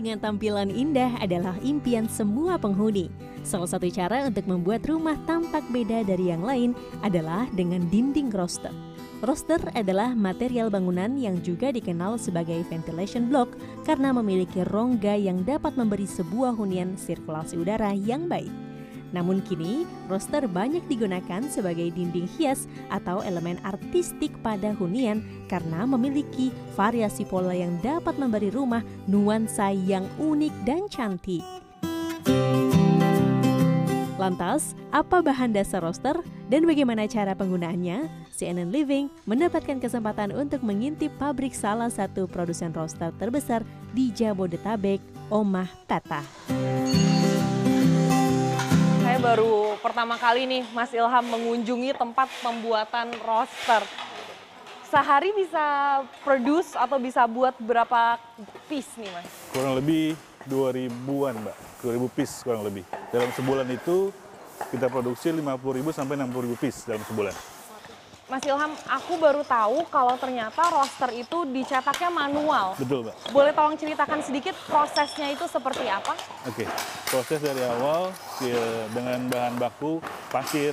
dengan tampilan indah adalah impian semua penghuni. Salah satu cara untuk membuat rumah tampak beda dari yang lain adalah dengan dinding roster. Roster adalah material bangunan yang juga dikenal sebagai ventilation block karena memiliki rongga yang dapat memberi sebuah hunian sirkulasi udara yang baik. Namun kini, roster banyak digunakan sebagai dinding hias atau elemen artistik pada hunian karena memiliki variasi pola yang dapat memberi rumah nuansa yang unik dan cantik. Lantas, apa bahan dasar roster dan bagaimana cara penggunaannya? CNN Living mendapatkan kesempatan untuk mengintip pabrik salah satu produsen roster terbesar di Jabodetabek, Omah Tata baru pertama kali nih Mas Ilham mengunjungi tempat pembuatan roster. Sehari bisa produce atau bisa buat berapa piece nih Mas? Kurang lebih 2000-an Mbak, 2000 piece kurang lebih. Dalam sebulan itu kita produksi 50.000 sampai 60.000 piece dalam sebulan. Mas Ilham, aku baru tahu kalau ternyata roster itu dicetaknya manual. Betul, Mbak. Boleh tolong ceritakan sedikit prosesnya itu seperti apa? Oke, proses dari awal dengan bahan baku, pasir,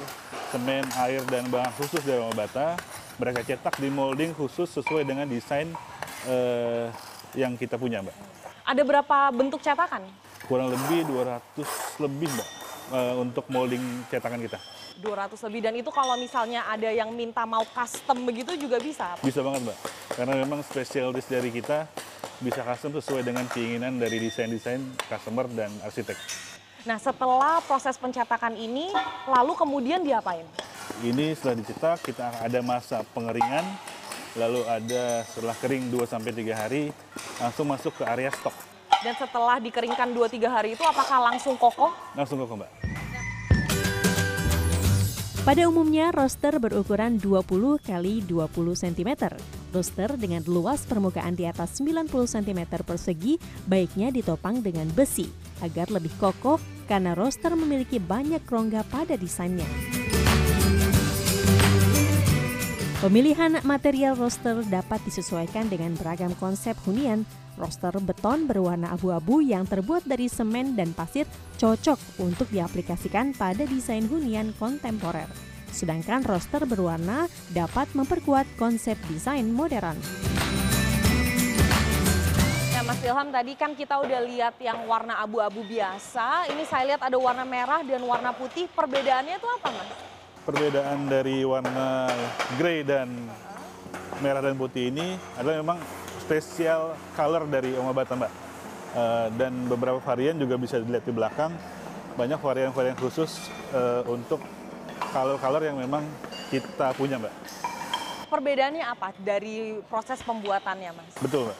semen, air, dan bahan khusus dari bata, mereka cetak di molding khusus sesuai dengan desain eh, yang kita punya, Mbak. Ada berapa bentuk cetakan? Kurang lebih 200 lebih, Mbak, eh, untuk molding cetakan kita. 200 lebih dan itu kalau misalnya ada yang minta mau custom begitu juga bisa? Bisa banget mbak, karena memang spesialis dari kita bisa custom sesuai dengan keinginan dari desain-desain customer dan arsitek. Nah setelah proses pencetakan ini, lalu kemudian diapain? Ini setelah dicetak kita ada masa pengeringan, lalu ada setelah kering 2-3 hari langsung masuk ke area stok. Dan setelah dikeringkan 2-3 hari itu apakah langsung kokoh? Langsung kokoh mbak. Pada umumnya, roster berukuran 20 kali 20 cm. Roster dengan luas permukaan di atas 90 cm persegi baiknya ditopang dengan besi agar lebih kokoh karena roster memiliki banyak rongga pada desainnya. Pemilihan material roster dapat disesuaikan dengan beragam konsep hunian. Roster beton berwarna abu-abu yang terbuat dari semen dan pasir cocok untuk diaplikasikan pada desain hunian kontemporer. Sedangkan roster berwarna dapat memperkuat konsep desain modern. Ya Mas Ilham tadi kan kita udah lihat yang warna abu-abu biasa, ini saya lihat ada warna merah dan warna putih. Perbedaannya itu apa Mas? Perbedaan dari warna grey dan merah dan putih ini adalah memang spesial color dari Oma Bata Mbak. Uh, dan beberapa varian juga bisa dilihat di belakang. Banyak varian-varian khusus uh, untuk color-color yang memang kita punya Mbak. Perbedaannya apa dari proses pembuatannya Mas? Betul Mbak.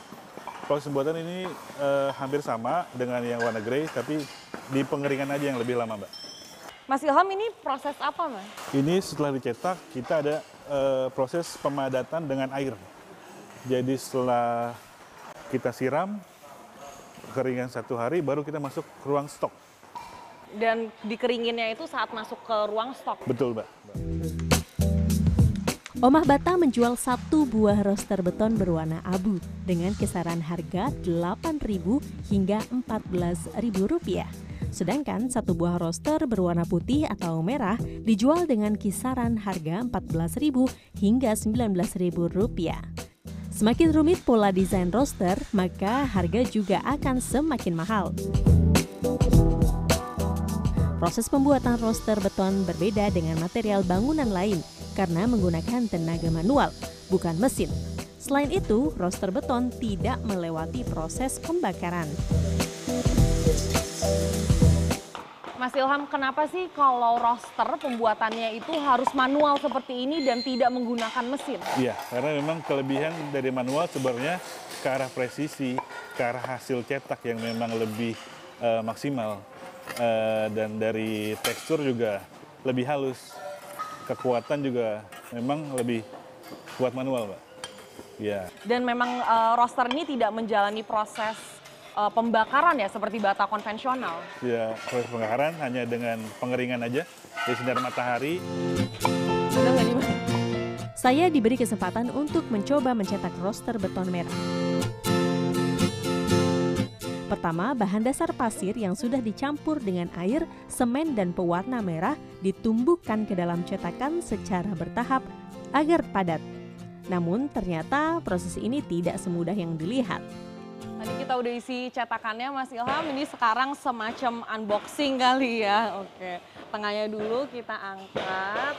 Proses pembuatan ini uh, hampir sama dengan yang warna grey, tapi di pengeringan aja yang lebih lama Mbak. Mas Ilham ini proses apa mas? Ini setelah dicetak kita ada uh, proses pemadatan dengan air. Jadi setelah kita siram keringan satu hari baru kita masuk ke ruang stok. Dan dikeringinnya itu saat masuk ke ruang stok? Betul mbak. Omah Bata menjual satu buah roster beton berwarna abu dengan kisaran harga Rp8.000 hingga Rp14.000. Sedangkan satu buah roster berwarna putih atau merah dijual dengan kisaran harga Rp14.000 hingga Rp19.000. Semakin rumit pola desain roster, maka harga juga akan semakin mahal. Proses pembuatan roster beton berbeda dengan material bangunan lain karena menggunakan tenaga manual, bukan mesin. Selain itu, roster beton tidak melewati proses pembakaran. Mas Ilham, kenapa sih kalau roster pembuatannya itu harus manual seperti ini dan tidak menggunakan mesin? Iya, karena memang kelebihan dari manual sebenarnya ke arah presisi, ke arah hasil cetak yang memang lebih uh, maksimal. Uh, dan dari tekstur juga lebih halus. Kekuatan juga memang lebih kuat manual, Mbak. Ya. Dan memang uh, roster ini tidak menjalani proses uh, pembakaran ya seperti bata konvensional? Ya, proses pembakaran hanya dengan pengeringan aja di sinar matahari. Saya diberi kesempatan untuk mencoba mencetak roster beton merah. Pertama, bahan dasar pasir yang sudah dicampur dengan air, semen, dan pewarna merah ditumbuhkan ke dalam cetakan secara bertahap agar padat. Namun ternyata proses ini tidak semudah yang dilihat. Tadi kita udah isi cetakannya Mas Ilham, ini sekarang semacam unboxing kali ya. Oke, tengahnya dulu kita angkat.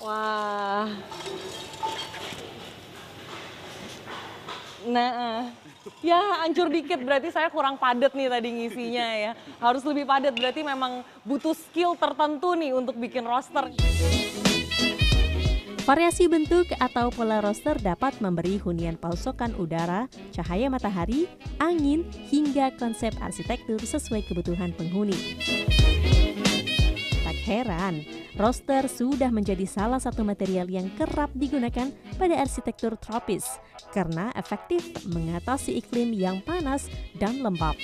Wah. Nah, ya hancur dikit berarti saya kurang padat nih tadi ngisinya ya. Harus lebih padat berarti memang butuh skill tertentu nih untuk bikin roster. Variasi bentuk atau pola roster dapat memberi hunian palsokan udara, cahaya matahari, angin, hingga konsep arsitektur sesuai kebutuhan penghuni. Tak heran, roster sudah menjadi salah satu material yang kerap digunakan pada arsitektur tropis karena efektif mengatasi iklim yang panas dan lembab.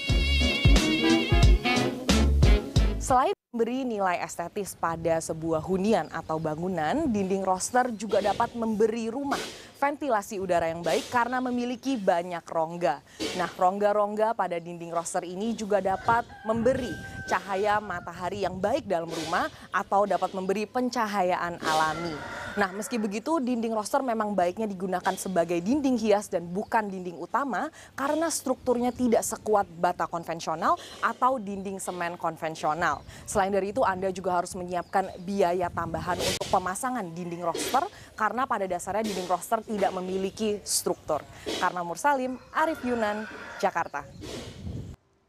Selain memberi nilai estetis pada sebuah hunian atau bangunan, dinding roster juga dapat memberi rumah ventilasi udara yang baik karena memiliki banyak rongga. Nah, rongga-rongga pada dinding roster ini juga dapat memberi cahaya matahari yang baik dalam rumah atau dapat memberi pencahayaan alami. Nah, meski begitu, dinding roster memang baiknya digunakan sebagai dinding hias dan bukan dinding utama karena strukturnya tidak sekuat bata konvensional atau dinding semen konvensional. Selain dari itu, Anda juga harus menyiapkan biaya tambahan untuk pemasangan dinding roster karena pada dasarnya dinding roster tidak memiliki struktur. Karena Mursalim, Arif Yunan, Jakarta.